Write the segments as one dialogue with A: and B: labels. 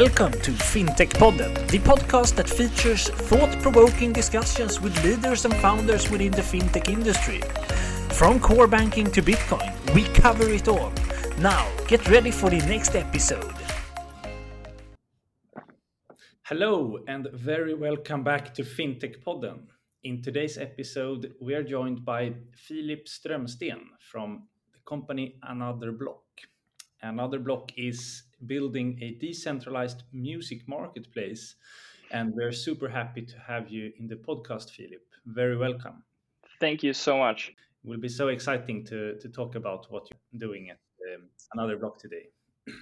A: Welcome to FinTech Podden, the podcast that features thought provoking discussions with leaders and founders within the fintech industry. From core banking to Bitcoin, we cover it all. Now, get ready for the next episode. Hello, and very welcome back to FinTech Podden. In today's episode, we are joined by Filip Strömsten from the company Another Block. Another Block is building a decentralized music marketplace. And we're super happy to have you in the podcast, Philip. Very welcome.
B: Thank you so much.
A: It will be so exciting to, to talk about what you're doing at um, Another Block today.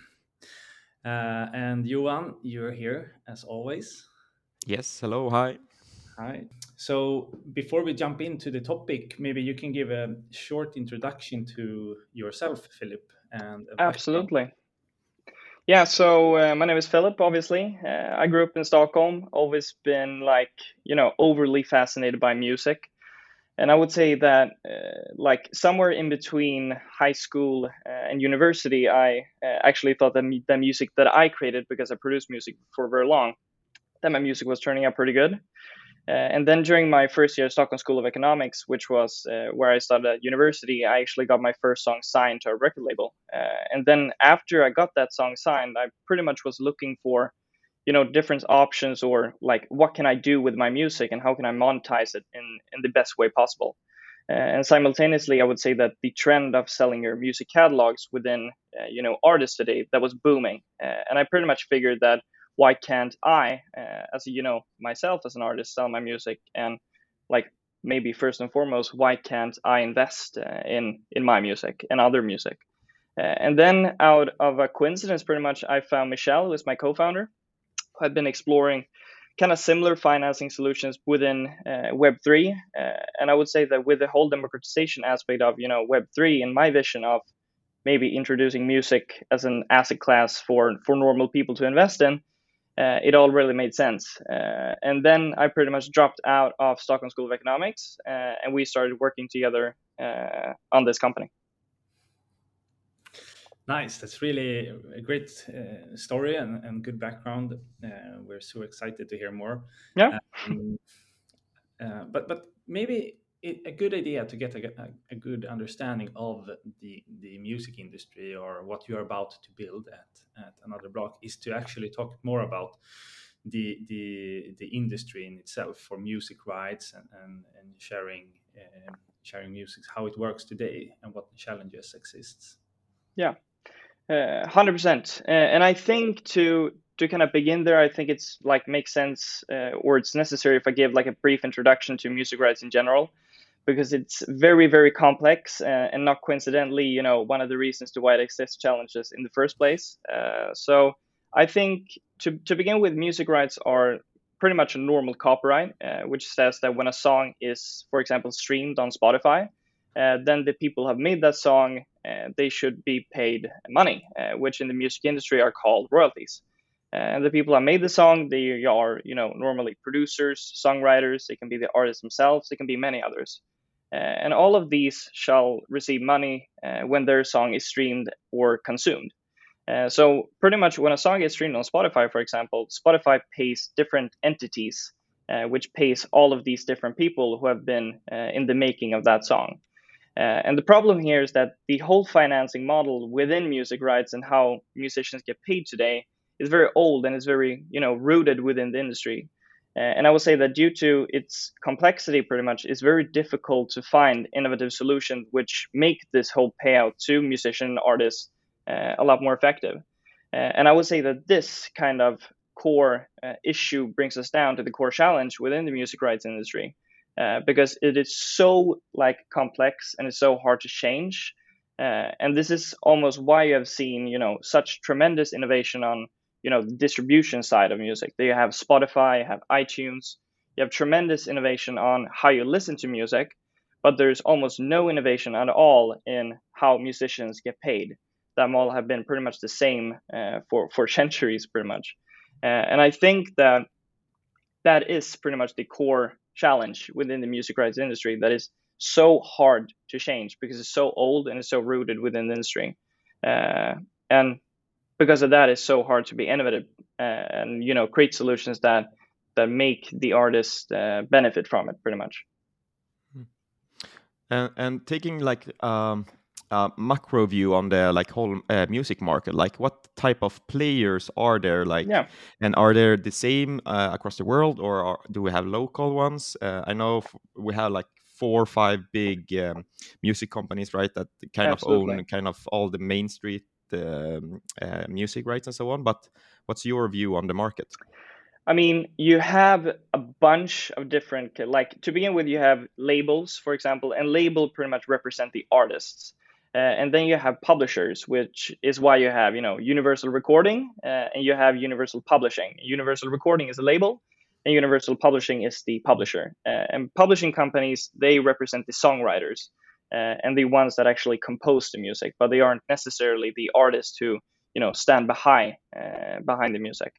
A: Uh, and Johan, you're here as always.
C: Yes, hello, hi.
A: Hi. So before we jump into the topic, maybe you can give a short introduction to yourself, Philip.
B: and absolutely. Yeah, so uh, my name is Philip, obviously. Uh, I grew up in Stockholm, always been like, you know, overly fascinated by music. And I would say that, uh, like, somewhere in between high school uh, and university, I uh, actually thought that the music that I created, because I produced music for very long, that my music was turning out pretty good. Uh, and then during my first year at Stockholm School of Economics, which was uh, where I started at university, I actually got my first song signed to a record label. Uh, and then after I got that song signed, I pretty much was looking for, you know, different options or like what can I do with my music and how can I monetize it in in the best way possible. Uh, and simultaneously, I would say that the trend of selling your music catalogs within, uh, you know, artists today that was booming. Uh, and I pretty much figured that why can't I, uh, as you know, myself as an artist, sell my music and like maybe first and foremost, why can't I invest uh, in in my music and other music? Uh, and then out of a coincidence, pretty much, I found Michelle, who is my co-founder, who had been exploring kind of similar financing solutions within uh, Web3. Uh, and I would say that with the whole democratization aspect of you know Web3 and my vision of maybe introducing music as an asset class for for normal people to invest in, uh, it all really made sense. Uh, and then I pretty much dropped out of Stockholm School of Economics, uh, and we started working together uh, on this company.
A: Nice. That's really a great uh, story and, and good background. Uh, we're so excited to hear more.
B: Yeah.
A: Um, but but maybe a good idea to get a, a, good understanding of the, the music industry or what you're about to build at, at another block is to actually talk more about the the the industry in itself for music rights and, and, and sharing uh, sharing music how it works today and what challenges exists.
B: Yeah. Uh, 100% uh, and i think to to kind of begin there i think it's like makes sense uh, or it's necessary if i give like a brief introduction to music rights in general because it's very very complex uh, and not coincidentally you know one of the reasons to why it exists challenges in the first place. Uh, so i think to, to begin with music rights are pretty much a normal copyright uh, which says that when a song is for example streamed on spotify uh, then the people have made that song uh, they should be paid money uh, which in the music industry are called royalties and the people that made the song they are you know normally producers songwriters they can be the artists themselves they can be many others uh, and all of these shall receive money uh, when their song is streamed or consumed. Uh, so pretty much when a song is streamed on Spotify, for example, Spotify pays different entities, uh, which pays all of these different people who have been uh, in the making of that song. Uh, and the problem here is that the whole financing model within music rights and how musicians get paid today is very old and is very, you know, rooted within the industry. Uh, and I would say that due to its complexity, pretty much, it's very difficult to find innovative solutions which make this whole payout to musician artists uh, a lot more effective. Uh, and I would say that this kind of core uh, issue brings us down to the core challenge within the music rights industry, uh, because it is so like complex and it's so hard to change. Uh, and this is almost why you have seen, you know, such tremendous innovation on you know the distribution side of music. They have Spotify, have iTunes, you have tremendous innovation on how you listen to music, but there's almost no innovation at all in how musicians get paid. Them all have been pretty much the same uh, for for centuries, pretty much. Uh, and I think that that is pretty much the core challenge within the music rights industry that is so hard to change because it's so old and it's so rooted within the industry. Uh, and because of that, it's so hard to be innovative and you know create solutions that that make the artist uh, benefit from it pretty much
C: and, and taking like um, a macro view on the like whole uh, music market like what type of players are there like
B: yeah.
C: and are there the same uh, across the world or are, do we have local ones uh, i know we have like four or five big um, music companies right that kind Absolutely. of own kind of all the main street um, uh, music rights and so on but what's your view on the market
B: I mean, you have a bunch of different, like to begin with, you have labels, for example, and label pretty much represent the artists. Uh, and then you have publishers, which is why you have, you know, Universal Recording uh, and you have Universal Publishing. Universal Recording is a label, and Universal Publishing is the publisher. Uh, and publishing companies they represent the songwriters uh, and the ones that actually compose the music, but they aren't necessarily the artists who, you know, stand behind uh, behind the music.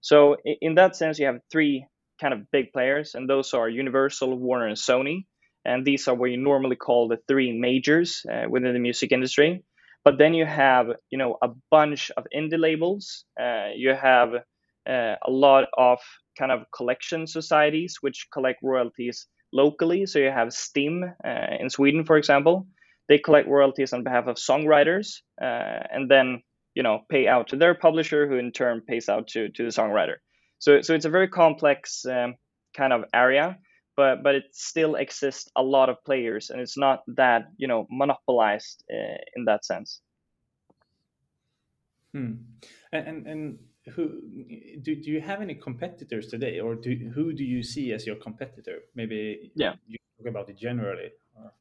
B: So in that sense, you have three kind of big players, and those are Universal, Warner, and Sony and these are what you normally call the three majors uh, within the music industry. But then you have, you know, a bunch of indie labels. Uh, you have uh, a lot of kind of collection societies which collect royalties locally. So you have STIM uh, in Sweden, for example. They collect royalties on behalf of songwriters, uh, and then you know pay out to their publisher, who in turn pays out to to the songwriter. So so it's a very complex um, kind of area but but it still exists a lot of players, and it's not that you know monopolized uh, in that sense.
A: Hmm. And, and and who do do you have any competitors today, or do who do you see as your competitor? Maybe
B: yeah,
A: you talk about it generally. Or...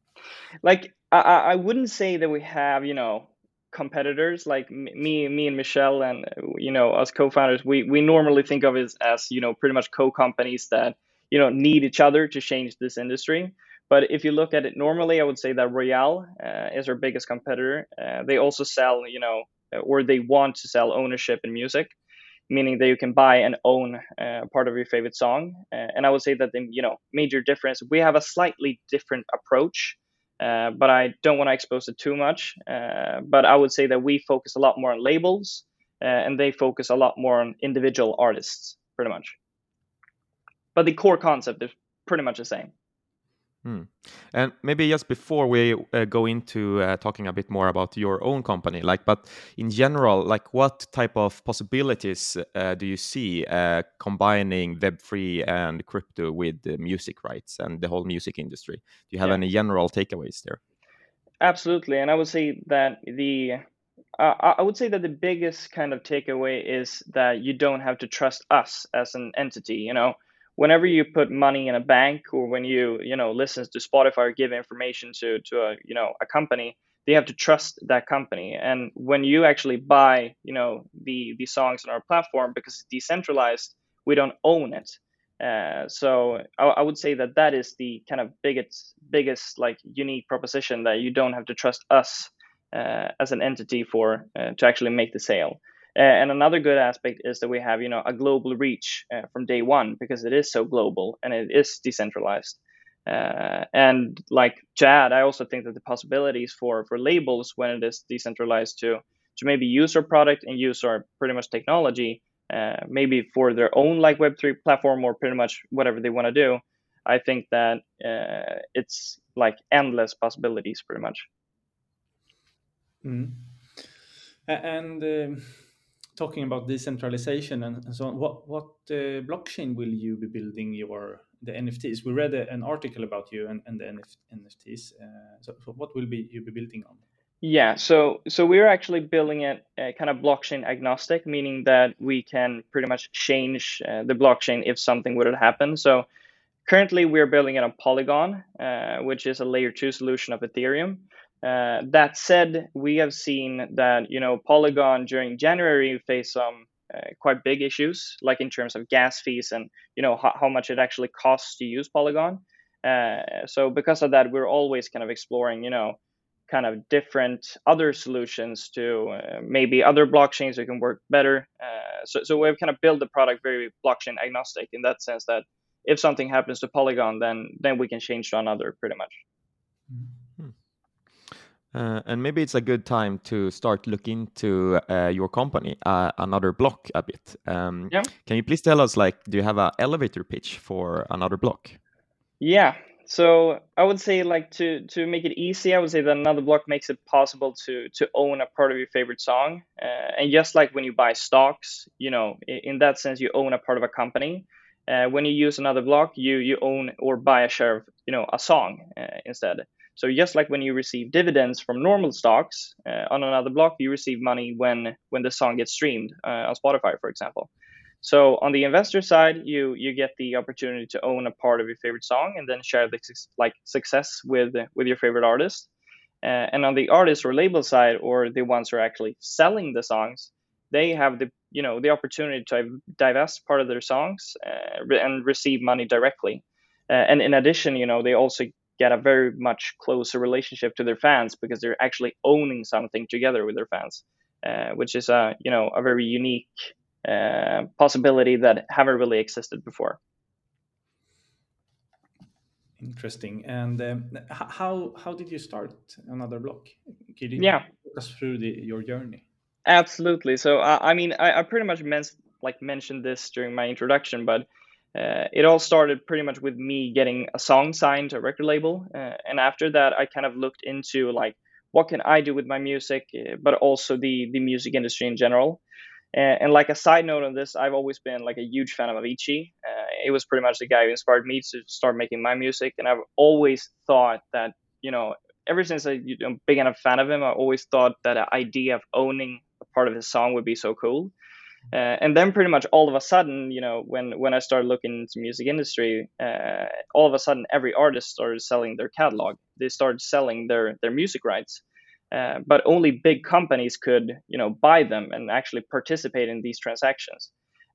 B: Like I I wouldn't say that we have you know competitors like me me and michelle and you know us co-founders we we normally think of it as, as you know pretty much co-companies that you know need each other to change this industry. But if you look at it normally, I would say that Royal uh, is our biggest competitor. Uh, they also sell, you know, or they want to sell ownership in music, meaning that you can buy and own uh, part of your favorite song. Uh, and I would say that the you know major difference we have a slightly different approach. Uh, but I don't want to expose it too much. Uh, but I would say that we focus a lot more on labels, and they focus a lot more on individual artists, pretty much but the core concept is pretty much the same.
C: Hmm. And maybe just before we uh, go into uh, talking a bit more about your own company, like, but in general, like, what type of possibilities uh, do you see uh, combining Web3 and crypto with the music rights and the whole music industry? Do you have yeah. any general takeaways there?
B: Absolutely, and I would say that the uh, I would say that the biggest kind of takeaway is that you don't have to trust us as an entity. You know, whenever you put money in a bank or when you you know listen to spotify or give information to to a you know a company they have to trust that company. And when you actually buy you know the the songs on our platform because it's decentralized we don't own it. Uh, so I, I, would say that that is the kind of biggest biggest like unique proposition that you don't have to trust us uh, as an entity for uh, to actually make the sale and another good aspect is that we have, you know, a global reach uh, from day one because it is so global and it is decentralized. Uh, and like Chad, I also think that the possibilities for for labels when it is decentralized to to maybe use our product and use our pretty much technology, uh, maybe for their own like Web three platform or pretty much whatever they want to do. I think that uh, it's like endless possibilities, pretty much.
A: Mm. And. Um talking about decentralization and, and so on, what what uh, blockchain will you be building your the NFTs? We read a, an article about you and, and the NF, NFTs. Uh, so, so, what will be you be building on?
B: Yeah, so so we're actually building it uh, kind of blockchain agnostic, meaning that we can pretty much change uh, the blockchain if something would happen. So currently we're building it on Polygon, uh, which is a layer two solution of Ethereum. Uh, that said, we have seen that you know Polygon during January faced some uh, quite big issues, like in terms of gas fees and you know how, how much it actually costs to use Polygon. Uh, so because of that, we're always kind of exploring, you know, kind of different other solutions to uh, maybe other blockchains that can work better. Uh, so so we've kind of built the product very blockchain agnostic in that sense that if something happens to Polygon, then then we can change to another pretty much.
C: Uh, and maybe it's a good time to start looking into uh, your company, uh, Another Block, a bit. Um,
B: Yeah.
C: Can you please tell us, like, do you have an elevator pitch for Another Block?
B: Yeah. So I would say like to to make it easy, I would say that another block makes it possible to to own a part of your favorite song. Uh, and just like when you buy stocks, you know, i- in that sense, you own a part of a company. Uh, when you use another block, you you own or buy a share of you know a song uh, instead. So just like when you receive dividends from normal stocks uh, on another block, you receive money when when the song gets streamed uh, on Spotify, for example. So on the investor side, you you get the opportunity to own a part of your favorite song and then share the like success with with your favorite artist. Uh, and on the artist or label side, or the ones who are actually selling the songs, they have the you know the opportunity to divest part of their songs uh, and receive money directly. Uh, and in addition, you know they also get a very much closer relationship to their fans because they're actually owning something together with their fans, uh, which is a you know a very unique uh, possibility that haven't really existed before.
A: Interesting. And um, how how did you start another block? Could you
B: Yeah.
A: walk us through the, your journey?
B: Absolutely. So I, I mean, I, I pretty much men- like mentioned this during my introduction, but uh, it all started pretty much with me getting a song signed to a record label, uh, and after that, I kind of looked into like what can I do with my music, uh, but also the the music industry in general. And, and like a side note on this, I've always been like a huge fan of Avicii. Uh, it was pretty much the guy who inspired me to start making my music, and I've always thought that you know ever since I you know, began a fan of him, I always thought that the idea of owning a part of his song would be so cool. Uh, and then pretty much all of a sudden, you know, when when I started looking into music industry, uh, all of a sudden every artist started selling their catalog. They started selling their their music rights. Uh, but only big companies could, you know, buy them and actually participate in these transactions.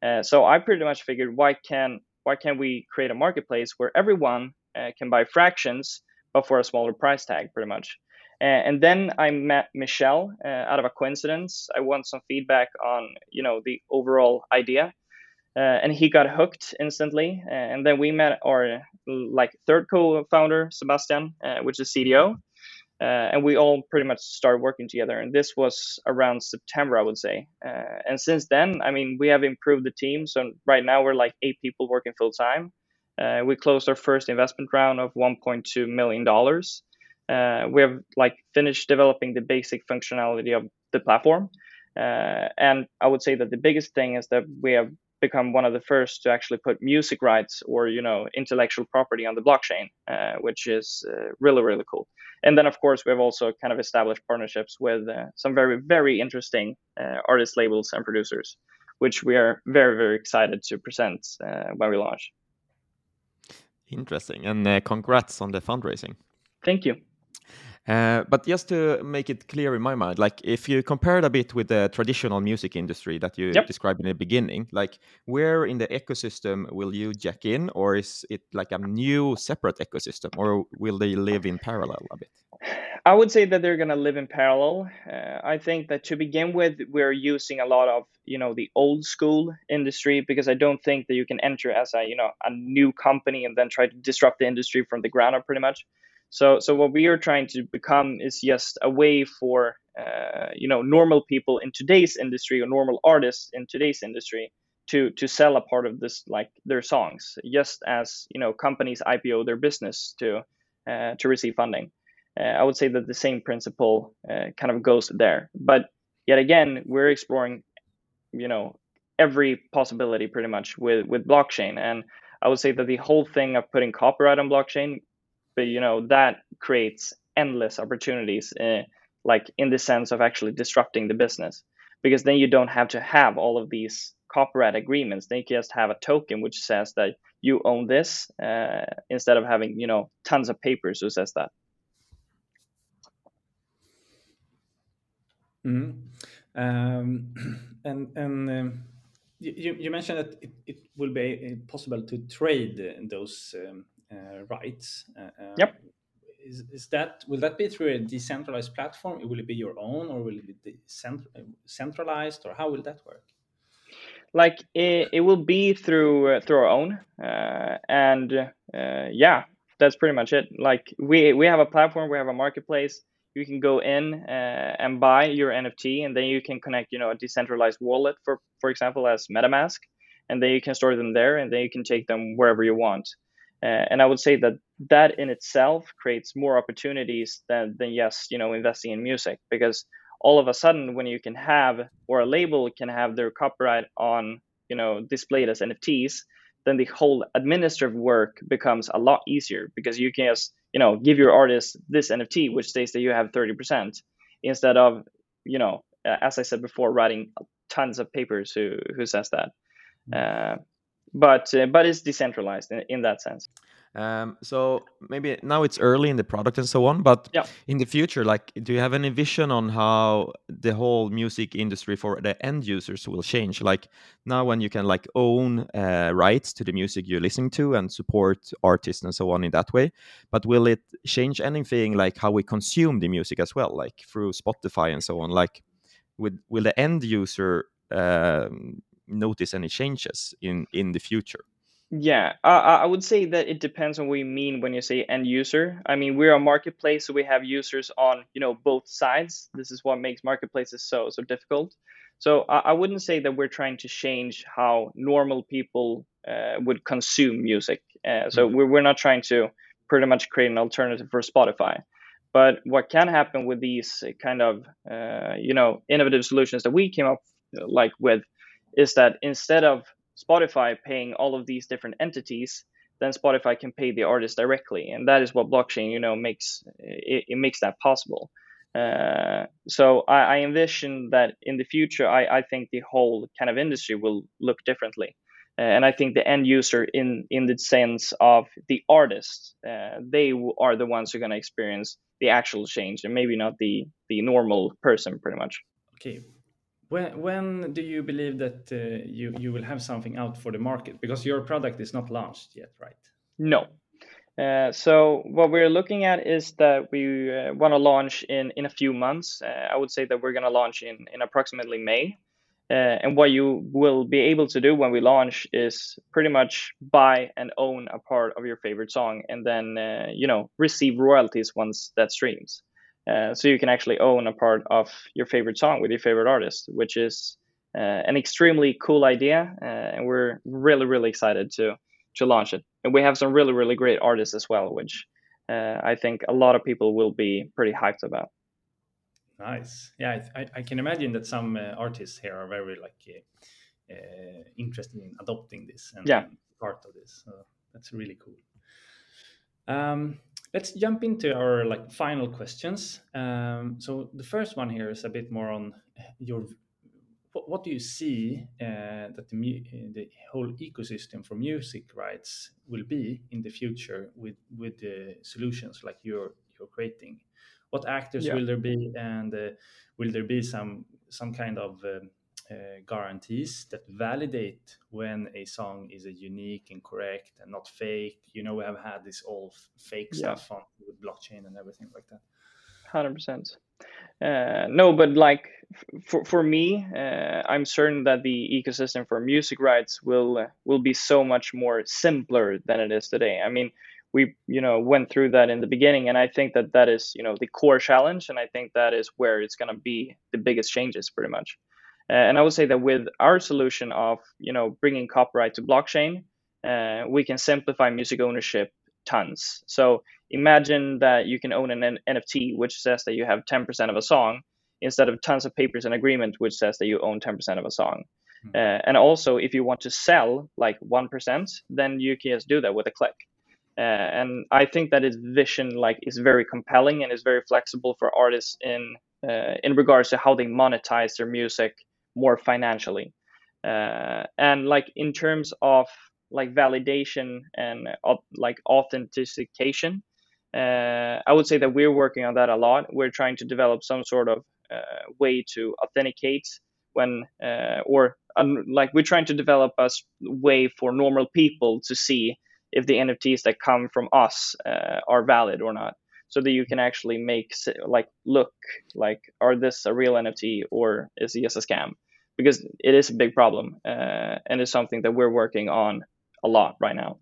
B: Uh, so I pretty much figured, why can why can't we create a marketplace where everyone uh, can buy fractions, but for a smaller price tag, pretty much. Uh, and then I met Michelle uh, out of a coincidence. I want some feedback on, you know, the overall idea, uh, and he got hooked instantly. Uh, and then we met our like third co-founder, Sebastian, uh, which is CDO, uh, and we all pretty much started working together. And this was around September, I would say. And since then, I mean, we have improved the team. So right now we're like eight people working full time. We closed our first investment round of 1.2 million dollars. Uh, we have like finished developing the basic functionality of the platform, uh, and I would say that the biggest thing is that we have become one of the first to actually put music rights or you know intellectual property on the blockchain, uh, which is uh, really really cool. And then of course we have also kind of established partnerships with uh, some very very interesting uh, artist labels and producers, which we are very very excited to present uh, when we launch.
C: Interesting. And uh, congrats on the fundraising.
B: Thank you.
C: Uh, but just to make it clear in my mind, like if you compare it a bit with the traditional music industry that you
B: Yep.
C: described in the beginning, like where in the ecosystem will you jack in, or is it like a new separate ecosystem, or will they live in parallel a bit?
B: I would say that they're going to live in parallel. Uh, I think that to begin with, we're using a lot of you know the old school industry because I don't think that you can enter as a you know a new company and then try to disrupt the industry from the ground up pretty much. So so what we are trying to become is just a way for uh, you know normal people in today's industry or normal artists in today's industry to to sell a part of this like their songs just as you know companies IPO their business to uh, to receive funding. Uh, I would say that the same principle uh, kind of goes there. But yet again, we're exploring, you know, every possibility pretty much with with blockchain. And I would say that the whole thing of putting copyright on blockchain, but you know, that creates endless opportunities, uh, like in the sense of actually disrupting the business, because then you don't have to have all of these copyright agreements. They just have a token which says that you own this, uh, instead of having you know tons of papers who says that.
A: Mhm. Um, and and um, you, you mentioned that it, it will be uh, possible to trade those um, rights. Uh, uh,
B: Yep.
A: Is, is that will that be through a decentralized platform? It will it be your own, or will it be uh, centralized, or how will that work?
B: like it, it will be through uh, through our own uh, and uh, yeah that's pretty much it like we we have a platform we have a marketplace you can go in uh, and buy your NFT, and then you can connect, you know, a decentralized wallet, for for example, as MetaMask, and then you can store them there, and then you can take them wherever you want. Uh, and I would say that that in itself creates more opportunities than than just you know investing in music because all of a sudden when you can have or a label can have their copyright on you know displayed as NFTs, then the whole administrative work becomes a lot easier because you can just you know give your artist this nft which states that you have 30% instead of you know as i said before writing tons of papers who who says that mm-hmm. uh, but uh, but it's decentralized in, in that sense
C: um, so maybe now it's early in the product and so on, but
B: yeah.
C: in the future, like, do you have any vision on how the whole music industry for the end users will change? Like now, when you can like own uh, rights to the music you're listening to and support artists and so on in that way, but will it change anything like how we consume the music as well, like through Spotify and so on? Like, with will the end user um, notice any changes in in the future?
B: Yeah, I, I would say that it depends on what you mean when you say end user. I mean, we're a marketplace, so we have users on you know both sides. This is what makes marketplaces so so difficult. So I, I wouldn't say that we're trying to change how normal people uh, would consume music. Uh, so mm-hmm. we're we're not trying to pretty much create an alternative for Spotify. But what can happen with these kind of uh, you know innovative solutions that we came up like with is that instead of Spotify paying all of these different entities, then Spotify can pay the artist directly, and that is what blockchain, you know, makes it, it makes that possible. Uh, so I, I, envision that in the future, I, I, think the whole kind of industry will look differently, uh, and I think the end user, in in the sense of the artist, uh, they are the ones who are going to experience the actual change, and maybe not the the normal person, pretty much.
A: Okay, when when do you believe that uh, you you will have something out for the market? Because your product is not launched yet, right?
B: No. Uh, so what we're looking at is that we uh, want to launch in in a few months. I would say that we're going to launch in in approximately May. And what you will be able to do when we launch is pretty much buy and own a part of your favorite song, and then you know receive royalties once that streams. Uh, so you can actually own a part of your favorite song with your favorite artist, which is uh, an extremely cool idea, uh, and we're really really excited to to launch it. And we have some really really great artists as well, which uh, I think a lot of people will be pretty hyped about.
A: Nice, yeah, I, I can imagine that some uh, artists here are very like interested in adopting this and
B: yeah.
A: part of this. So that's really cool. Um, let's jump into our like final questions. Um, so the first one here is a bit more on your what, what do you see uh, that the, the whole ecosystem for music rights will be in the future with with the solutions like you're you're creating? What actors yeah. will there be, and uh, will there be some some kind of um, uh, guarantees that validate when a song is a unique and correct and not fake. You know, we have had this all fake yeah. stuff on with blockchain and everything like that.
B: Hundred percent. Uh, no, but like for for me, uh, I'm certain that the ecosystem for music rights will uh, will be so much more simpler than it is today. I mean, we you know went through that in the beginning, and I think that that is you know the core challenge, and I think that is where it's going to be the biggest changes, pretty much. Uh, and I would say that with our solution of you know bringing copyright to blockchain, uh, we can simplify music ownership tons. So imagine that you can own an NFT which says that you have 10% of a song instead of tons of papers and agreement which says that you own 10% of a song. Mm-hmm. Uh, and also, if you want to sell like 1%, then you can just do that with a click. Uh, and I think that his vision like is very compelling and is very flexible for artists in uh, in regards to how they monetize their music more financially. Uh, and like in terms of like validation and uh, like authentication, uh, I would say that we're working on that a lot. We're trying to develop some sort of uh, way to authenticate when uh, or um, like we're trying to develop a way for normal people to see if the NFTs that come from us uh, are valid or not so that you can actually make like look like are this a real nft or is it just a scam because it is a big problem uh, and it's something that we're working on a lot right now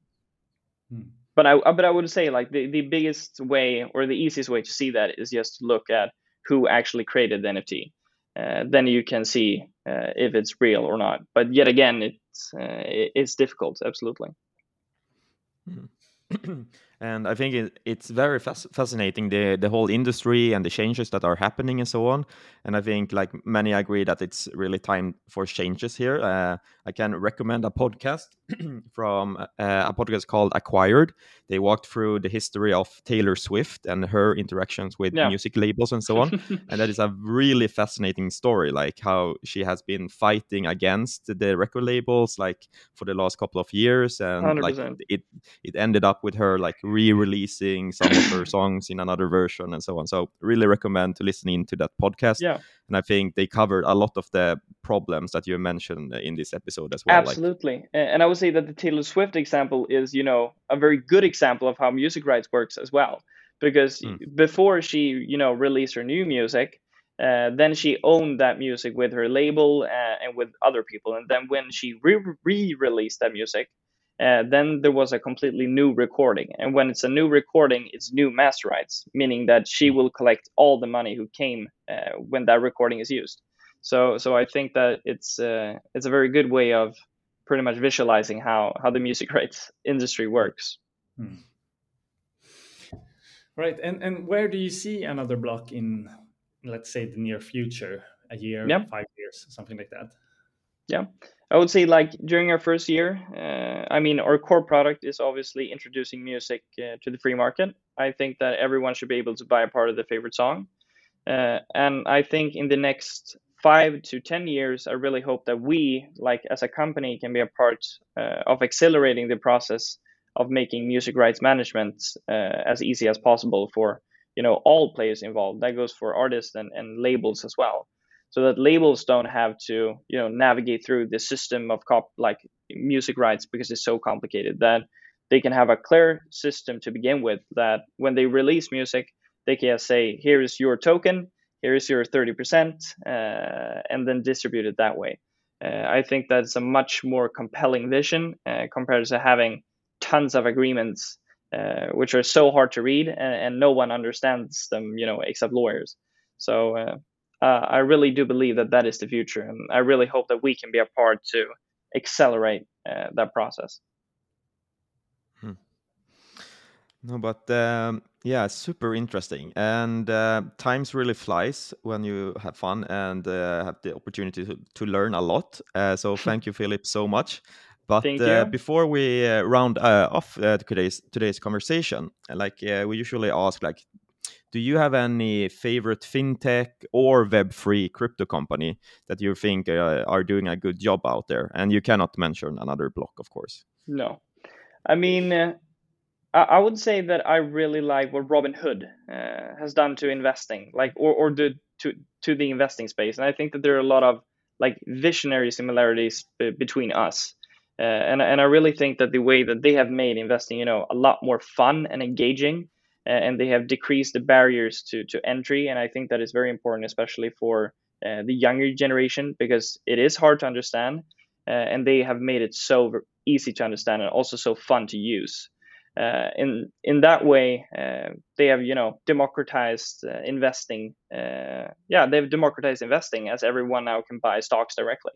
A: hmm.
B: but I but I would say like the, the biggest way or the easiest way to see that is just to look at who actually created the NFT. Uh, then you can see uh, if it's real or not. But yet again, it's uh, it's difficult. Absolutely.
C: Mm. and I think it, it's very fascinating the the whole industry and the changes that are happening and so on. And I think like many agree that it's really time for changes here. Uh, I can recommend a podcast from uh, a podcast called Acquired. They walked through the history of Taylor Swift and her interactions with yeah. music labels and so on. and that is a really fascinating story, like how she has been fighting against the record labels like for the last couple of years, and 100%. like it it ended up with her like re-releasing some of her songs in another version and so on. So really recommend to listening to that podcast.
B: Yeah.
C: And I think they covered a lot of the problems that you mentioned in this episode as well.
B: Absolutely. Like... and I would say that the Taylor Swift example is, you know, a very good example of how music rights works as well. Because mm. before she, you know, released her new music, uh, then she owned that music with her label uh, and with other people. And then when she re released that music, uh, then there was a completely new recording. And when it's a new recording, it's new master rights, meaning that she will collect all the money who came uh, when that recording is used. So, so I think that it's uh, it's a very good way of pretty much visualizing how how the music rights industry works. Hmm.
A: Right, and and where do you see another block in, let's say, the near future? A year,
B: yeah.
A: five years, something like that.
B: Yeah, I would say like during our first year, uh, I mean, our core product is obviously introducing music uh, to the free market. I think that everyone should be able to buy a part of the favorite song. Uh, and I think in the next five to 10 years, I really hope that we, like as a company, can be a part uh, of accelerating the process of making music rights management uh, as easy as possible for you know all players involved. That goes for artists and, and labels as well so that labels don't have to you know navigate through the system of cop like music rights because it's so complicated that they can have a clear system to begin with that when they release music they can say here is your token here is your 30% uh, and then distribute it that way. Uh, i think that's a much more compelling vision uh, compared to having tons of agreements uh, which are so hard to read and, and, no one understands them you know except lawyers. So uh, uh, I really do believe that that is the future, and I really hope that we can be a part to accelerate uh, that process.
C: Hmm. No, but um, yeah, super interesting, and uh, times really flies when you have fun and uh, have the opportunity to, to learn a lot. Uh, so thank you, Philip, so much. But uh, before we round off today's today's conversation, like we usually ask, like do you have any favorite fintech or Web3 crypto company that you think uh, are doing a good job out there? And you cannot mention another block, of course.
B: No, I mean, uh, I would say that I really like what Robinhood uh, has done to investing, like or or the, to to the investing space, and I think that there are a lot of like visionary similarities between us. Uh, and and I really think that the way that they have made investing, you know, a lot more fun and engaging, and they have decreased the barriers to, to entry. And I think that is very important, especially for uh, the younger generation, because it is hard to understand. Uh, and they have made it so easy to understand and also so fun to use. Uh, in in that way, uh, they have you know democratized uh, investing. Uh, yeah, they've democratized investing as everyone now can buy stocks directly.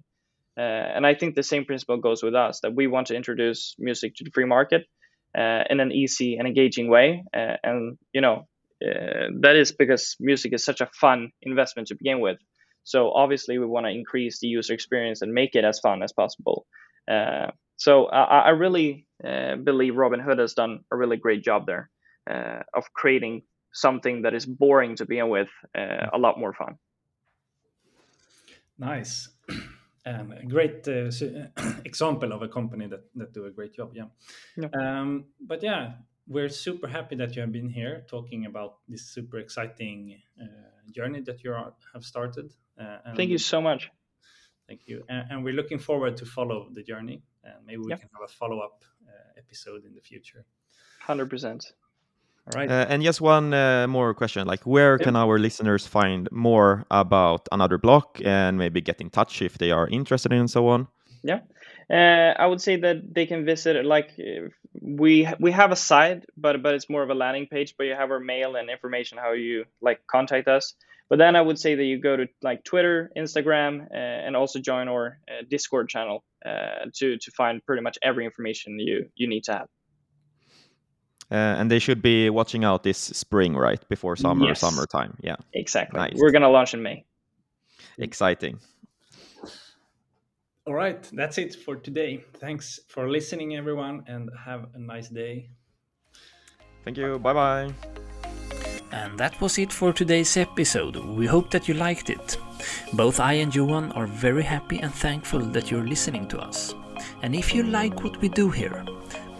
B: and I think the same principle goes with us that we want to introduce music to the free market, uh, Uh, in an easy and engaging way. Uh, and you know uh, that is because music is such a fun investment to begin with. So obviously we want to increase the user experience and make it as fun as possible. Uh, so I, I really uh, believe Robinhood has done a really great job there of creating something that is boring to begin with a lot more fun.
A: Nice. Um, a great uh, example of a company that, that do a great job. Yeah. yeah. Um, but yeah, we're super happy that you have been here talking about this super exciting uh, journey that you are, have started.
B: Uh, thank you so much.
A: Thank you. And, and, we're looking forward to follow the journey. And maybe we yeah. can have a follow up uh, episode in the future.
B: 100%.
C: All right. Uh, and just one uh, more question: like, where can our listeners find more about another block and maybe get in touch if they are interested in and so on?
B: Yeah, uh, I would say that they can visit like we we have a site, but but it's more of a landing page. But you have our mail and information how you like contact us. But then I would say that you go to like Twitter, Instagram, uh, and also join our uh, Discord channel uh, to to find pretty much every information you you need to have.
C: Uh, and they should be watching out this spring, right before summer,
B: Yes.
C: summertime. Yeah,
B: Exactly.
C: Nice.
B: We're gonna launch in May.
C: exciting.
D: All right, that's it for today. Thanks for listening, everyone, and have a nice day.
C: Thank you. Bye bye.
A: And that was it for today's episode. We hope that you liked it. Both I and Johan are very happy and thankful that you're listening to us. And if you like what we do here,